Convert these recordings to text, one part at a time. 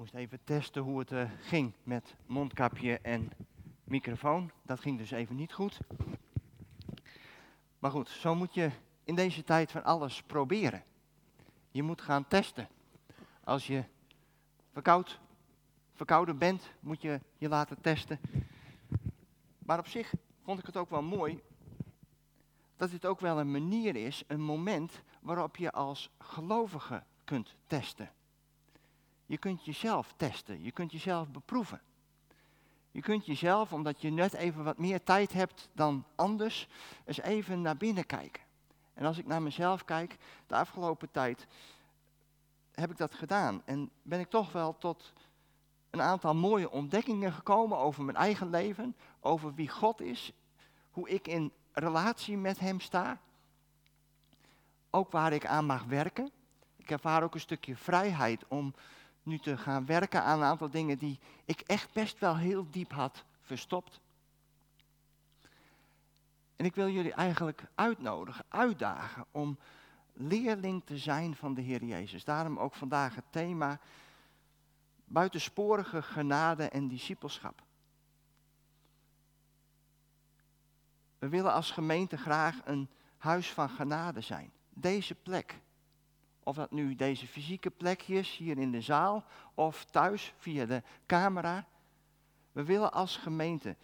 moest even testen hoe het uh, ging met mondkapje en microfoon. Dat ging dus even niet goed. Maar goed, zo moet je in deze tijd van alles proberen. Je moet gaan testen. Als je verkoud, verkouden bent, moet je je laten testen. Maar op zich vond ik het ook wel mooi dat dit ook wel een manier is, een moment waarop je als gelovige kunt testen. Je kunt jezelf testen, je kunt jezelf beproeven. Je kunt jezelf, omdat je net even wat meer tijd hebt dan anders, eens even naar binnen kijken. En als ik naar mezelf kijk, de afgelopen tijd heb ik dat gedaan. En ben ik toch wel tot een aantal mooie ontdekkingen gekomen over mijn eigen leven, over wie God is, hoe ik in relatie met Hem sta. Ook waar ik aan mag werken. Ik ervaar ook een stukje vrijheid om nu te gaan werken aan een aantal dingen die ik echt best wel heel diep had verstopt. En ik wil jullie eigenlijk uitnodigen, uitdagen om leerling te zijn van de Heer Jezus. Daarom ook vandaag het thema buitensporige genade en discipelschap. We willen als gemeente graag een huis van genade zijn. Deze plek. Of dat nu deze fysieke plek is, hier in de zaal, of thuis via de camera. We willen als gemeente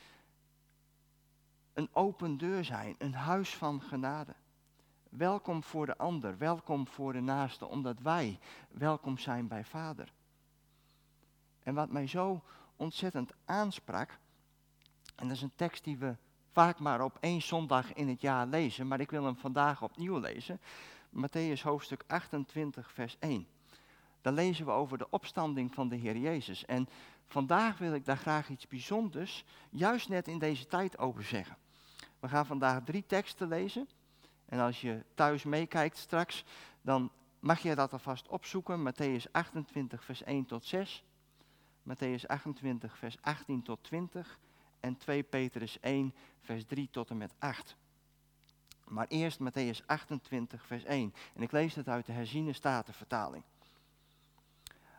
een open deur zijn, een huis van genade. Welkom voor de ander, welkom voor de naaste, omdat wij welkom zijn bij Vader. En wat mij zo ontzettend aansprak, en dat is een tekst die we vaak maar op één zondag in het jaar lezen, maar ik wil hem vandaag opnieuw lezen. Matthäus hoofdstuk 28, vers 1. Dan lezen we over de opstanding van de Heer Jezus. En vandaag wil ik daar graag iets bijzonders, juist net in deze tijd over zeggen. We gaan vandaag drie teksten lezen. En als je thuis meekijkt straks, dan mag je dat alvast opzoeken. Matthäus 28, vers 1 tot 6. Matthäus 28, vers 18 tot 20. En 2 Petrus 1, vers 3 tot en met 8. Maar eerst Matthäus 28, vers 1. En ik lees het uit de herziene statenvertaling.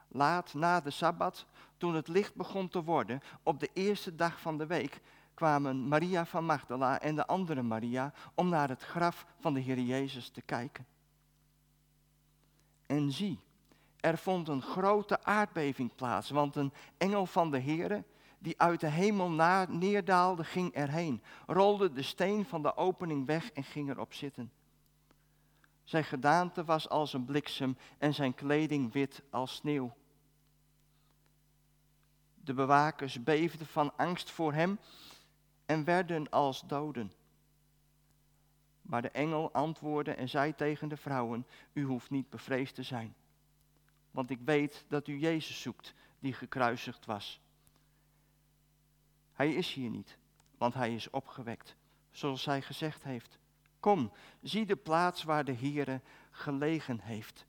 Laat na de Sabbat, toen het licht begon te worden, op de eerste dag van de week, kwamen Maria van Magdala en de andere Maria om naar het graf van de Heer Jezus te kijken. En zie, er vond een grote aardbeving plaats, want een engel van de Heere, die uit de hemel neerdaalde, ging erheen, rolde de steen van de opening weg en ging erop zitten. Zijn gedaante was als een bliksem en zijn kleding wit als sneeuw. De bewakers beefden van angst voor hem en werden als doden. Maar de engel antwoordde en zei tegen de vrouwen: U hoeft niet bevreesd te zijn, want ik weet dat u Jezus zoekt, die gekruisigd was. Hij is hier niet, want hij is opgewekt, zoals hij gezegd heeft. Kom, zie de plaats waar de Heere gelegen heeft.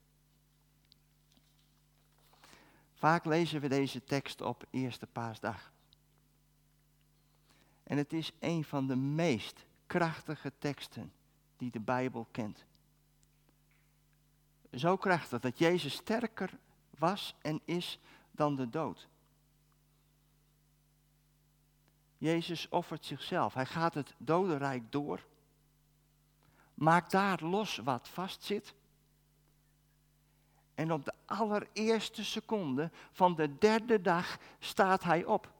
Vaak lezen we deze tekst op Eerste Paasdag. En het is een van de meest krachtige teksten die de Bijbel kent. Zo krachtig dat Jezus sterker was en is dan de dood. Jezus offert zichzelf. Hij gaat het dodenrijk door. Maakt daar los wat vastzit. En op de allereerste seconde van de derde dag staat hij op.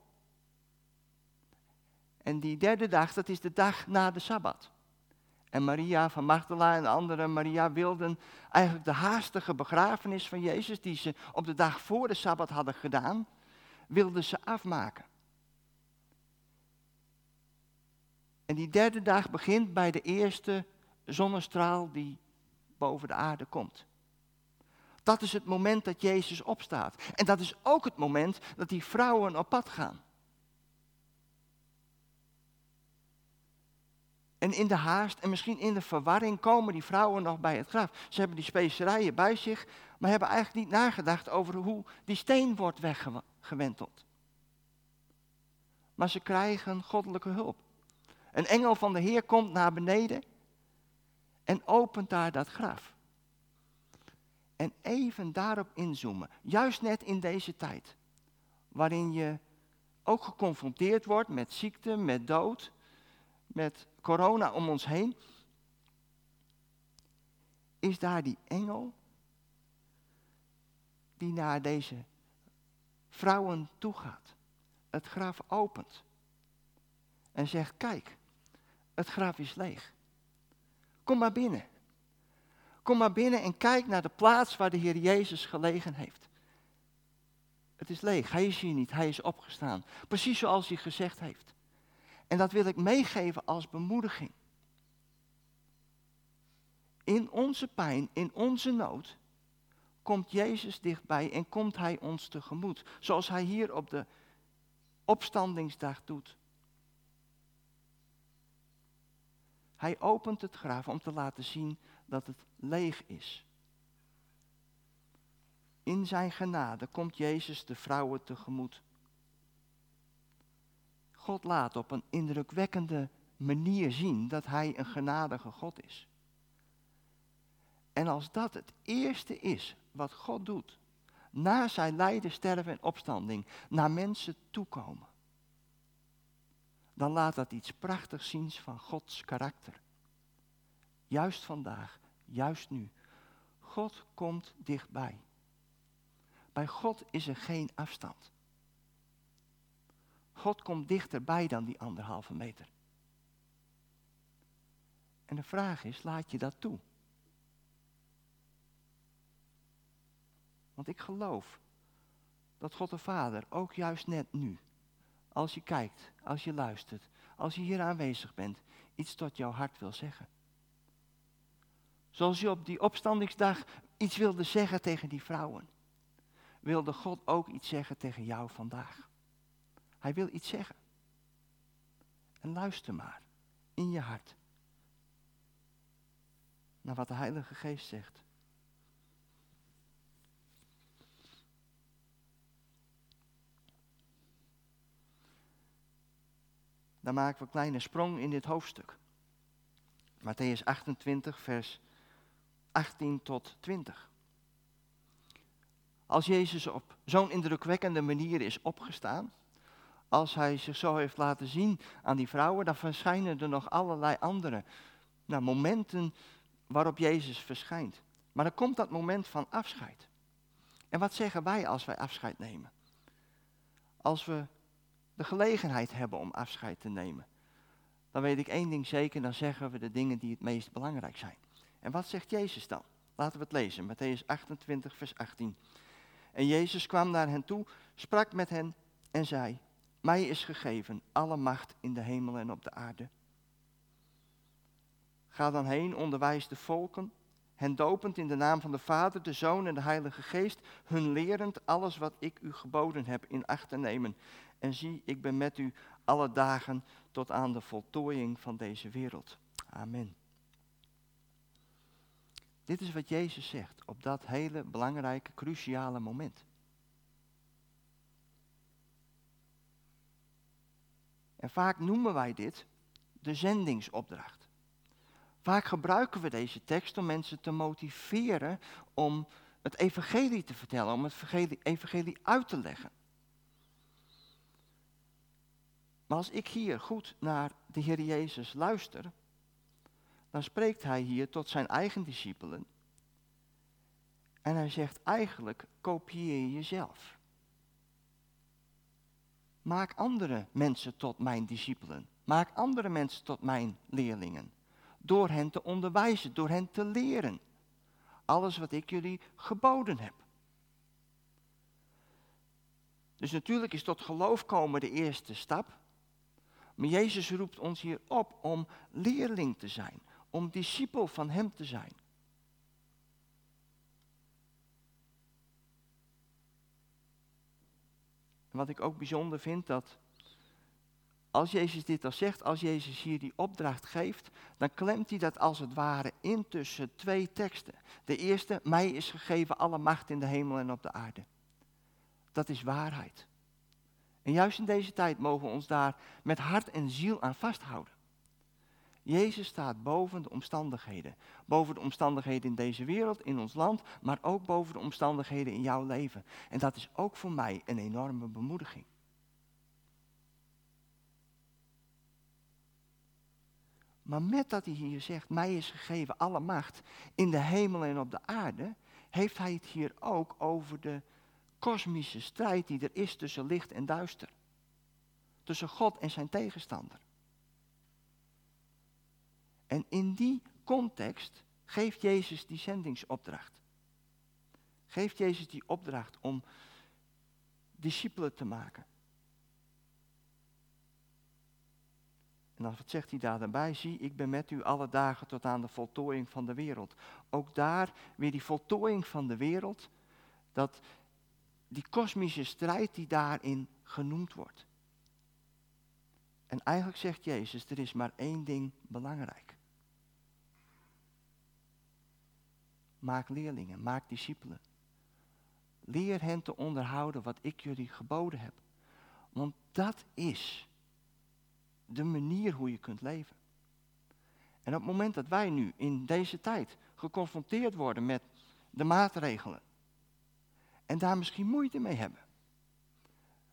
En die derde dag, dat is de dag na de Sabbat. En Maria van Magdala en de andere Maria wilden eigenlijk de haastige begrafenis van Jezus, die ze op de dag voor de Sabbat hadden gedaan, wilden ze afmaken. En die derde dag begint bij de eerste zonnestraal die boven de aarde komt. Dat is het moment dat Jezus opstaat. En dat is ook het moment dat die vrouwen op pad gaan. En in de haast en misschien in de verwarring komen die vrouwen nog bij het graf. Ze hebben die specerijen bij zich, maar hebben eigenlijk niet nagedacht over hoe die steen wordt weggewenteld. Maar ze krijgen goddelijke hulp. Een engel van de Heer komt naar beneden en opent daar dat graf. En even daarop inzoomen, juist net in deze tijd. waarin je ook geconfronteerd wordt met ziekte, met dood, met corona om ons heen, is daar die engel die naar deze vrouwen toe gaat, het graf opent en zegt, kijk, het graf is leeg. Kom maar binnen. Kom maar binnen en kijk naar de plaats waar de Heer Jezus gelegen heeft. Het is leeg, hij is hier niet, hij is opgestaan. Precies zoals hij gezegd heeft. En dat wil ik meegeven als bemoediging. In onze pijn, in onze nood, komt Jezus dichtbij en komt Hij ons tegemoet. Zoals Hij hier op de opstandingsdag doet. Hij opent het graf om te laten zien dat het leeg is. In zijn genade komt Jezus de vrouwen tegemoet. God laat op een indrukwekkende manier zien dat Hij een genadige God is. En als dat het eerste is wat God doet, na zijn lijden, sterven en opstanding, naar mensen toekomen, dan laat dat iets prachtigs zien van Gods karakter. Juist vandaag, juist nu. God komt dichtbij. Bij God is er geen afstand. God komt dichterbij dan die anderhalve meter. En de vraag is, laat je dat toe? Want ik geloof dat God de Vader ook juist net nu, als je kijkt, als je luistert, als je hier aanwezig bent, iets tot jouw hart wil zeggen. Zoals je op die opstandingsdag iets wilde zeggen tegen die vrouwen, wilde God ook iets zeggen tegen jou vandaag. Hij wil iets zeggen. En luister maar in je hart naar wat de Heilige Geest zegt. Dan maken we een kleine sprong in dit hoofdstuk. Matthäus 28, vers 18 tot 20. Als Jezus op zo'n indrukwekkende manier is opgestaan, als hij zich zo heeft laten zien aan die vrouwen, dan verschijnen er nog allerlei andere nou, momenten waarop Jezus verschijnt. Maar dan komt dat moment van afscheid. En wat zeggen wij als wij afscheid nemen? Als we de gelegenheid hebben om afscheid te nemen, dan weet ik één ding zeker, dan zeggen we de dingen die het meest belangrijk zijn. En wat zegt Jezus dan? Laten we het lezen, Matthäus 28, vers 18. En Jezus kwam naar hen toe, sprak met hen en zei, mij is gegeven alle macht in de hemel en op de aarde. Ga dan heen, onderwijs de volken, hen dopend in de naam van de Vader, de Zoon en de Heilige Geest, hun lerend alles wat ik u geboden heb in acht te nemen. En zie, ik ben met u alle dagen tot aan de voltooiing van deze wereld. Amen. Dit is wat Jezus zegt op dat hele belangrijke, cruciale moment. En vaak noemen wij dit de zendingsopdracht. Vaak gebruiken we deze tekst om mensen te motiveren om het evangelie te vertellen, om het evangelie uit te leggen. Maar als ik hier goed naar de Heer Jezus luister, dan spreekt hij hier tot zijn eigen discipelen. En hij zegt eigenlijk, kopieer jezelf. Maak andere mensen tot mijn discipelen. Maak andere mensen tot mijn leerlingen. Door hen te onderwijzen, door hen te leren. Alles wat ik jullie geboden heb. Dus natuurlijk is tot geloof komen de eerste stap. Maar Jezus roept ons hier op om leerling te zijn, om discipel van Hem te zijn. Wat ik ook bijzonder vind, dat als Jezus dit al zegt, als Jezus hier die opdracht geeft, dan klemt hij dat als het ware in tussen twee teksten. De eerste, mij is gegeven alle macht in de hemel en op de aarde. Dat is waarheid. En juist in deze tijd mogen we ons daar met hart en ziel aan vasthouden. Jezus staat boven de omstandigheden. Boven de omstandigheden in deze wereld, in ons land, maar ook boven de omstandigheden in jouw leven. En dat is ook voor mij een enorme bemoediging. Maar met dat hij hier zegt, mij is gegeven alle macht in de hemel en op de aarde, heeft hij het hier ook over de kosmische strijd die er is tussen licht en duister. Tussen God en zijn tegenstander. En in die context geeft Jezus die zendingsopdracht. Geeft Jezus die opdracht om discipelen te maken. En dan wat zegt hij daar daarbij? Zie, ik ben met u alle dagen tot aan de voltooiing van de wereld. Ook daar weer die voltooiing van de wereld, dat die kosmische strijd die daarin genoemd wordt. En eigenlijk zegt Jezus, er is maar één ding belangrijk. Maak leerlingen, maak discipelen. Leer hen te onderhouden wat ik jullie geboden heb. Want dat is de manier hoe je kunt leven. En op het moment dat wij nu in deze tijd geconfronteerd worden met de maatregelen en daar misschien moeite mee hebben,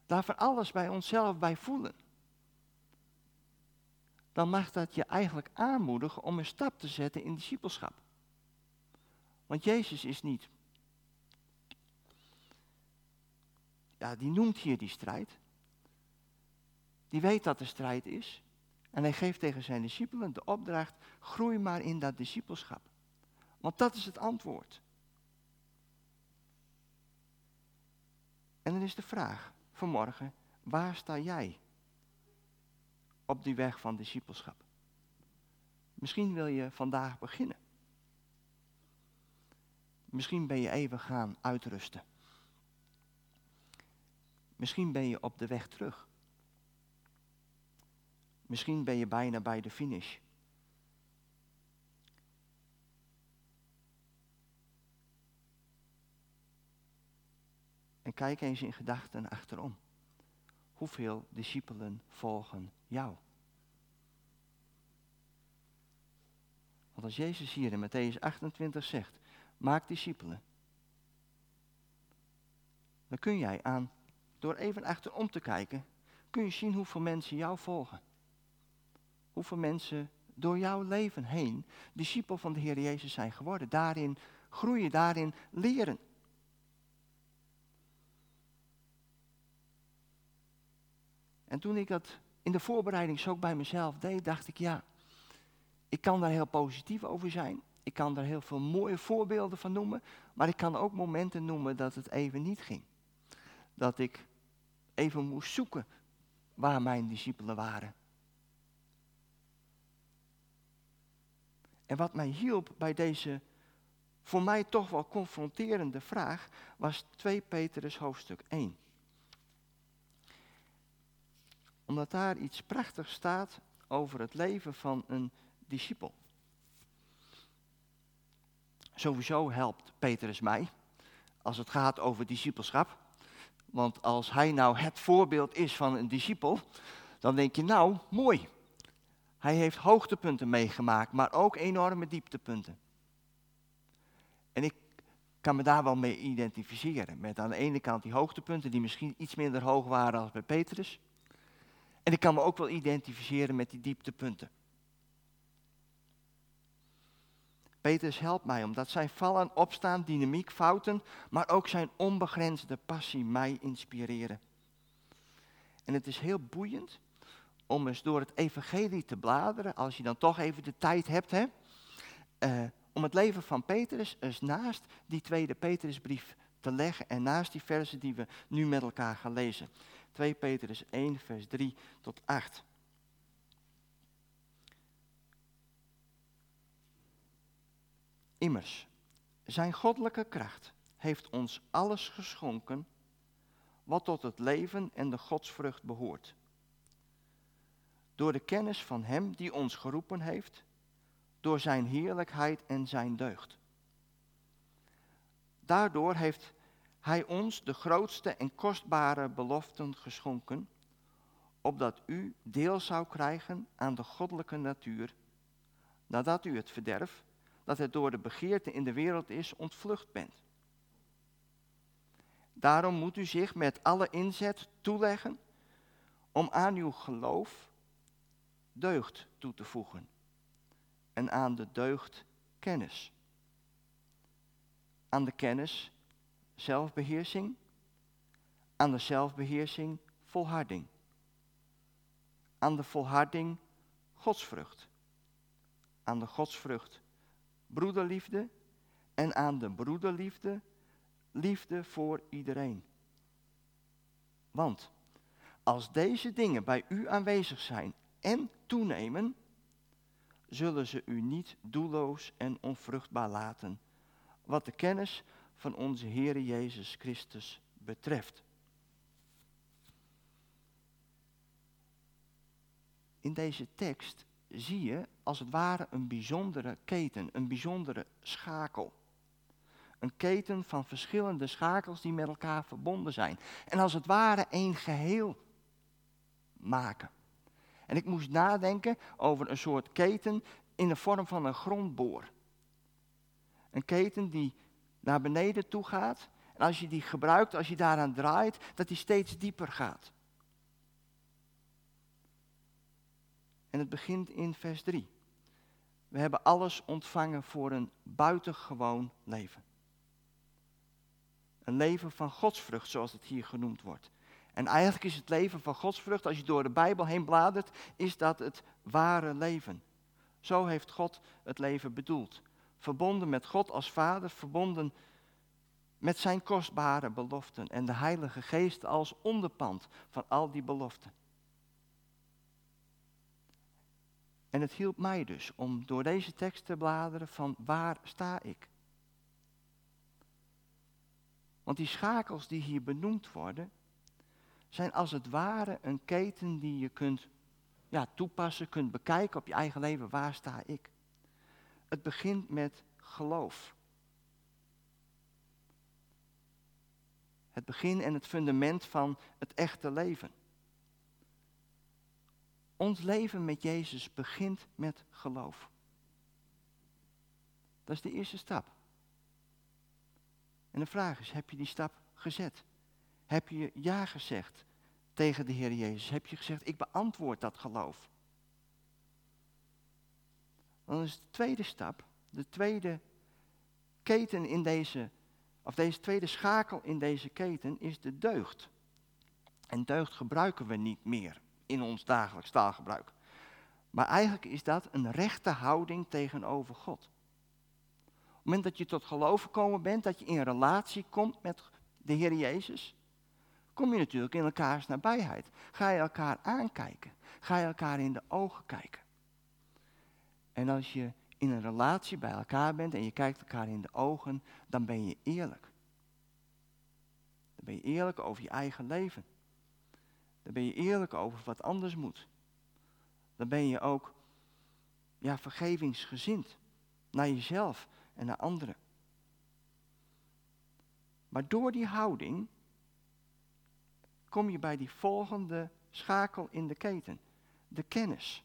daar van alles bij onszelf bij voelen, dan mag dat je eigenlijk aanmoedigen om een stap te zetten in discipelschap. Want Jezus is niet. Ja, die noemt hier die strijd. Die weet dat er strijd is. En hij geeft tegen zijn discipelen de opdracht: groei maar in dat discipelschap. Want dat is het antwoord. En dan is de vraag vanmorgen: waar sta jij op die weg van discipelschap? Misschien wil je vandaag beginnen. Misschien ben je even gaan uitrusten. Misschien ben je op de weg terug. Misschien ben je bijna bij de finish. En kijk eens in gedachten achterom. Hoeveel discipelen volgen jou? Want als Jezus hier in Matthäus 28 zegt, maak discipelen. Dan kun jij aan, door even achterom te kijken, kun je zien hoeveel mensen jou volgen hoeveel mensen door jouw leven heen discipel van de Heer Jezus zijn geworden. Daarin groeien, daarin leren. En toen ik dat in de voorbereiding zo ook bij mezelf deed, dacht ik ja, ik kan daar heel positief over zijn. Ik kan daar heel veel mooie voorbeelden van noemen, maar ik kan ook momenten noemen dat het even niet ging. Dat ik even moest zoeken waar mijn discipelen waren. En wat mij hielp bij deze voor mij toch wel confronterende vraag was 2 Petrus hoofdstuk 1. Omdat daar iets prachtigs staat over het leven van een discipel. Sowieso helpt Petrus mij als het gaat over discipelschap. Want als hij nou het voorbeeld is van een discipel, dan denk je nou, mooi. Hij heeft hoogtepunten meegemaakt, maar ook enorme dieptepunten. En ik kan me daar wel mee identificeren. Met aan de ene kant die hoogtepunten die misschien iets minder hoog waren als bij Petrus. En ik kan me ook wel identificeren met die dieptepunten. Petrus helpt mij omdat zijn vallen, opstaan, dynamiek, fouten, maar ook zijn onbegrensde passie mij inspireren. En het is heel boeiend om eens door het evangelie te bladeren, als je dan toch even de tijd hebt, hè, uh, om het leven van Petrus eens naast die tweede Petrusbrief te leggen en naast die versen die we nu met elkaar gaan lezen. 2 Petrus 1, vers 3 tot 8. Immers, zijn goddelijke kracht heeft ons alles geschonken wat tot het leven en de godsvrucht behoort door de kennis van Hem die ons geroepen heeft, door Zijn heerlijkheid en Zijn deugd. Daardoor heeft Hij ons de grootste en kostbare beloften geschonken, opdat u deel zou krijgen aan de goddelijke natuur nadat u het verderf, dat het door de begeerte in de wereld is, ontvlucht bent. Daarom moet u zich met alle inzet toeleggen om aan uw geloof deugd toe te voegen en aan de deugd kennis. Aan de kennis zelfbeheersing, aan de zelfbeheersing volharding, aan de volharding godsvrucht, aan de godsvrucht broederliefde en aan de broederliefde liefde voor iedereen. Want als deze dingen bij u aanwezig zijn en toenemen, zullen ze u niet doelloos en onvruchtbaar laten, wat de kennis van onze Heer Jezus Christus betreft. In deze tekst zie je als het ware een bijzondere keten, een bijzondere schakel. Een keten van verschillende schakels die met elkaar verbonden zijn. En als het ware één geheel maken. En ik moest nadenken over een soort keten in de vorm van een grondboor. Een keten die naar beneden toe gaat. En als je die gebruikt, als je daaraan draait, dat die steeds dieper gaat. En het begint in vers 3. We hebben alles ontvangen voor een buitengewoon leven. Een leven van godsvrucht, zoals het hier genoemd wordt. En eigenlijk is het leven van godsvrucht, als je door de Bijbel heen bladert, is dat het ware leven. Zo heeft God het leven bedoeld. Verbonden met God als Vader, verbonden met zijn kostbare beloften en de Heilige Geest als onderpand van al die beloften. En het hielp mij dus om door deze tekst te bladeren van waar sta ik? Want die schakels die hier benoemd worden, zijn als het ware een keten die je kunt ja, toepassen, kunt bekijken op je eigen leven. Waar sta ik? Het begint met geloof. Het begin en het fundament van het echte leven. Ons leven met Jezus begint met geloof. Dat is de eerste stap. En de vraag is, heb je die stap gezet? Heb je ja gezegd tegen de Heer Jezus? Heb je gezegd, ik beantwoord dat geloof? Dan is de tweede stap, de tweede keten in deze, of deze tweede schakel in deze keten, is de deugd. En deugd gebruiken we niet meer in ons dagelijks taalgebruik. Maar eigenlijk is dat een rechte houding tegenover God. Op het moment dat je tot geloof gekomen bent, dat je in relatie komt met de Heer Jezus, kom je natuurlijk in elkaars nabijheid. Ga je elkaar aankijken. Ga je elkaar in de ogen kijken. En als je in een relatie bij elkaar bent en je kijkt elkaar in de ogen, dan ben je eerlijk. Dan ben je eerlijk over je eigen leven. Dan ben je eerlijk over wat anders moet. Dan ben je ook ja, vergevingsgezind naar jezelf en naar anderen. Maar door die houding kom je bij die volgende schakel in de keten, de kennis.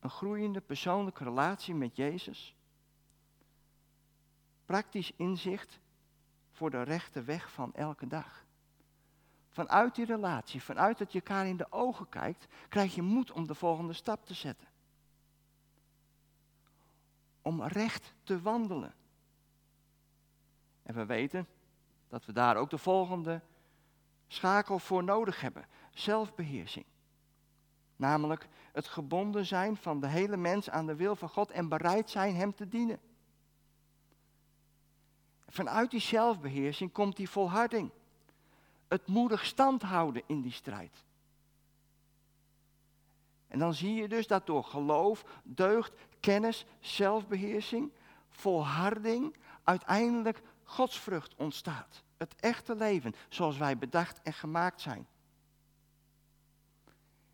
Een groeiende persoonlijke relatie met Jezus. Praktisch inzicht voor de rechte weg van elke dag. Vanuit die relatie, vanuit dat je elkaar in de ogen kijkt, krijg je moed om de volgende stap te zetten. Om recht te wandelen. En we weten dat we daar ook de volgende schakel voor nodig hebben: zelfbeheersing. Namelijk het gebonden zijn van de hele mens aan de wil van God en bereid zijn Hem te dienen. Vanuit die zelfbeheersing komt die volharding het moedig stand houden in die strijd. En dan zie je dus dat door geloof, deugd, kennis, zelfbeheersing, volharding uiteindelijk godsvrucht ontstaat. Het echte leven zoals wij bedacht en gemaakt zijn.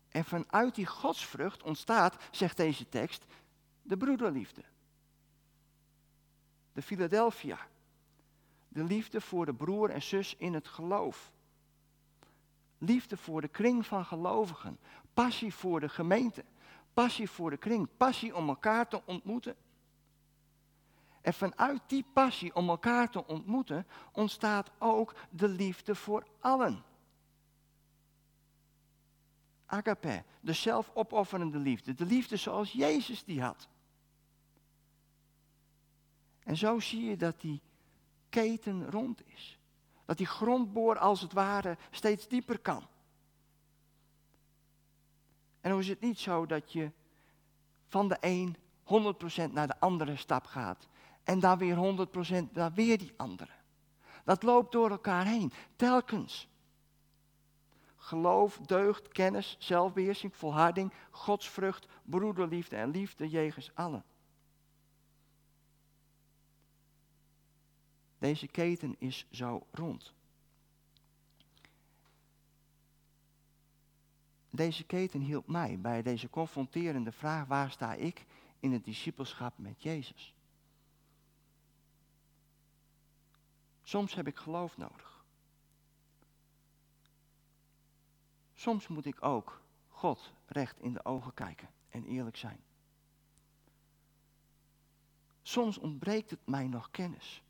En vanuit die godsvrucht ontstaat, zegt deze tekst, de broederliefde. De Philadelphia. De liefde voor de broer en zus in het geloof. Liefde voor de kring van gelovigen. Passie voor de gemeente. Passie voor de kring, passie om elkaar te ontmoeten. En vanuit die passie om elkaar te ontmoeten ontstaat ook de liefde voor allen. Agape, de zelfopofferende liefde, de liefde zoals Jezus die had. En zo zie je dat die keten rond is. Dat die grondboor als het ware steeds dieper kan. En hoe is het niet zo dat je van de een 100% naar de andere stap gaat. En dan weer 100% naar weer die andere. Dat loopt door elkaar heen, telkens. Geloof, deugd, kennis, zelfbeheersing, volharding, godsvrucht, broederliefde en liefde jegens allen. Deze keten is zo rond. Deze keten hielp mij bij deze confronterende vraag: waar sta ik in het discipelschap met Jezus? Soms heb ik geloof nodig. Soms moet ik ook God recht in de ogen kijken en eerlijk zijn. Soms ontbreekt het mij nog kennis.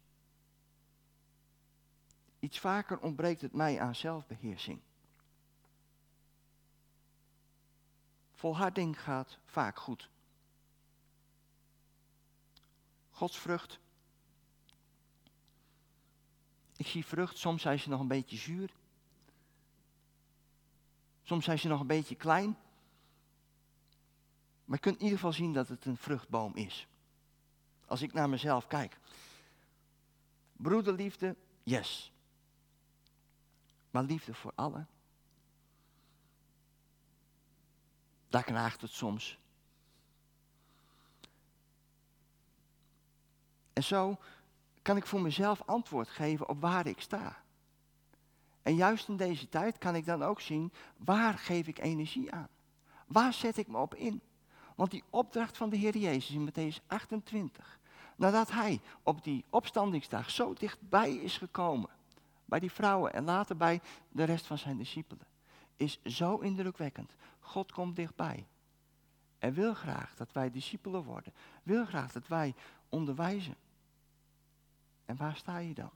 Iets vaker ontbreekt het mij aan zelfbeheersing. Volharding gaat vaak goed. Gods zie vrucht, soms zijn ze nog een beetje zuur. Soms zijn ze nog een beetje klein. Maar je kunt in ieder geval zien dat het een vruchtboom is. Als ik naar mezelf kijk. Broederliefde, yes. Maar liefde voor allen. Daar knaagt het soms. En zo kan ik voor mezelf antwoord geven op waar ik sta. En juist in deze tijd kan ik dan ook zien, waar geef ik energie aan? Waar zet ik me op in? Want die opdracht van de Heer Jezus in Matthäus 28, nadat hij op die opstandingsdag zo dichtbij is gekomen, bij die vrouwen en later bij de rest van zijn discipelen, is zo indrukwekkend. God komt dichtbij. En wil graag dat wij discipelen worden. Wil graag dat wij onderwijzen. En waar sta je dan?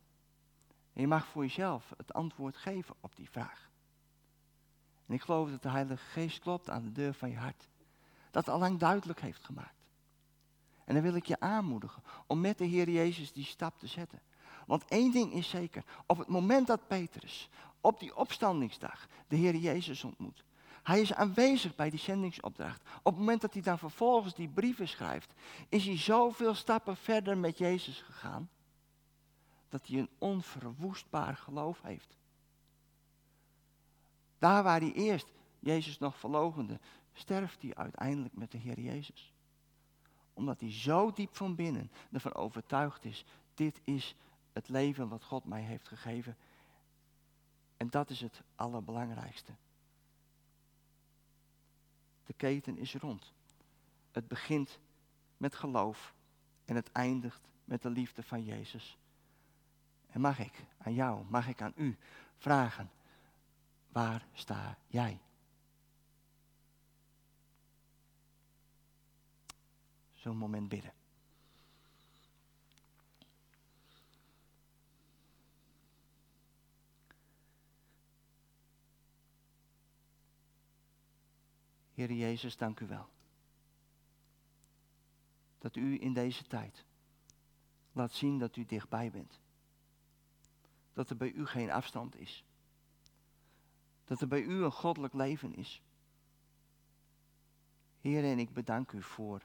Je mag voor jezelf het antwoord geven op die vraag. En ik geloof dat de Heilige Geest klopt aan de deur van je hart. Dat al lang duidelijk heeft gemaakt. En dan wil ik je aanmoedigen om met de Heer Jezus die stap te zetten. Want één ding is zeker. Op het moment dat Petrus op die opstandingsdag de Heer Jezus ontmoet. Hij is aanwezig bij die zendingsopdracht. Op het moment dat hij dan vervolgens die brieven schrijft, is hij zoveel stappen verder met Jezus gegaan, dat hij een onverwoestbaar geloof heeft. Daar waar hij eerst Jezus nog verlogende, sterft hij uiteindelijk met de Heer Jezus. Omdat hij zo diep van binnen ervan overtuigd is, dit is het leven wat God mij heeft gegeven. En dat is het allerbelangrijkste. De keten is rond. Het begint met geloof en het eindigt met de liefde van Jezus. En mag ik aan jou, mag ik aan u vragen, waar sta jij? Zo'n moment bidden. Heer Jezus, dank u wel. Dat u in deze tijd laat zien dat u dichtbij bent. Dat er bij u geen afstand is. Dat er bij u een goddelijk leven is. Heer, en ik bedank u voor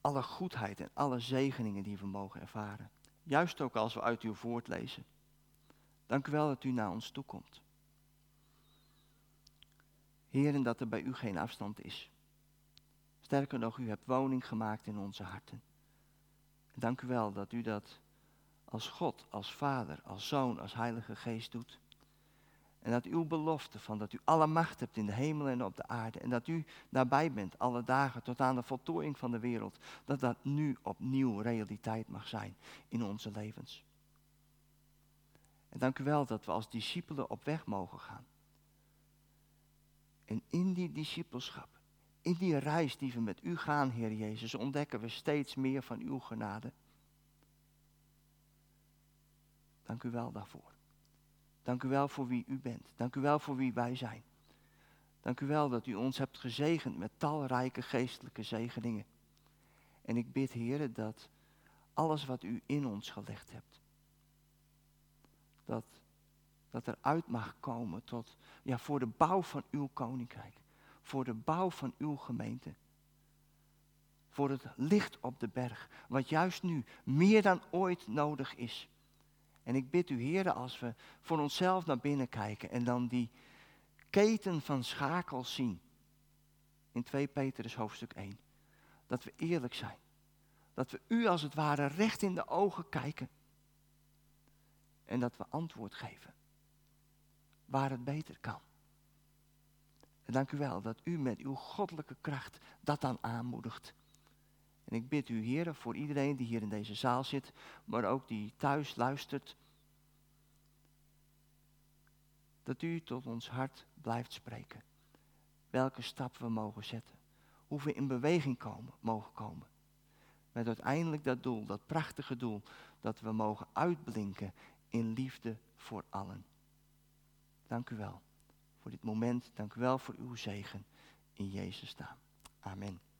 alle goedheid en alle zegeningen die we mogen ervaren. Juist ook als we uit uw woord lezen. Dank u wel dat u naar ons toekomt. Heer, en dat er bij u geen afstand is. Sterker nog, u hebt woning gemaakt in onze harten. dank u wel dat u dat als God, als Vader, als Zoon, als Heilige Geest doet. En dat uw belofte van dat u alle macht hebt in de hemel en op de aarde. En dat u daarbij bent alle dagen tot aan de voltooiing van de wereld. Dat dat nu opnieuw realiteit mag zijn in onze levens. En dank u wel dat we als discipelen op weg mogen gaan. En in die discipelschap, in die reis die we met u gaan, Heer Jezus, ontdekken we steeds meer van uw genade. Dank u wel daarvoor. Dank u wel voor wie u bent. Dank u wel voor wie wij zijn. Dank u wel dat u ons hebt gezegend met talrijke geestelijke zegeningen. En ik bid, Heer, dat alles wat u in ons gelegd hebt, dat, dat er uit mag komen tot, ja, voor de bouw van uw koninkrijk, voor de bouw van uw gemeente, voor het licht op de berg, wat juist nu meer dan ooit nodig is. En ik bid u, Heer, als we voor onszelf naar binnen kijken en dan die keten van schakels zien, in 2 Petrus hoofdstuk 1, dat we eerlijk zijn. Dat we u als het ware recht in de ogen kijken. En dat we antwoord geven. Waar het beter kan. En dank u wel dat u met uw goddelijke kracht dat dan aanmoedigt. En ik bid u, heren, voor iedereen die hier in deze zaal zit, maar ook die thuis luistert, dat u tot ons hart blijft spreken. Welke stap we mogen zetten. Hoe we in beweging komen, mogen komen. Met uiteindelijk dat doel, dat prachtige doel, dat we mogen uitblinken in liefde voor allen. Dank u wel voor dit moment. Dank u wel voor uw zegen in Jezus naam. Amen.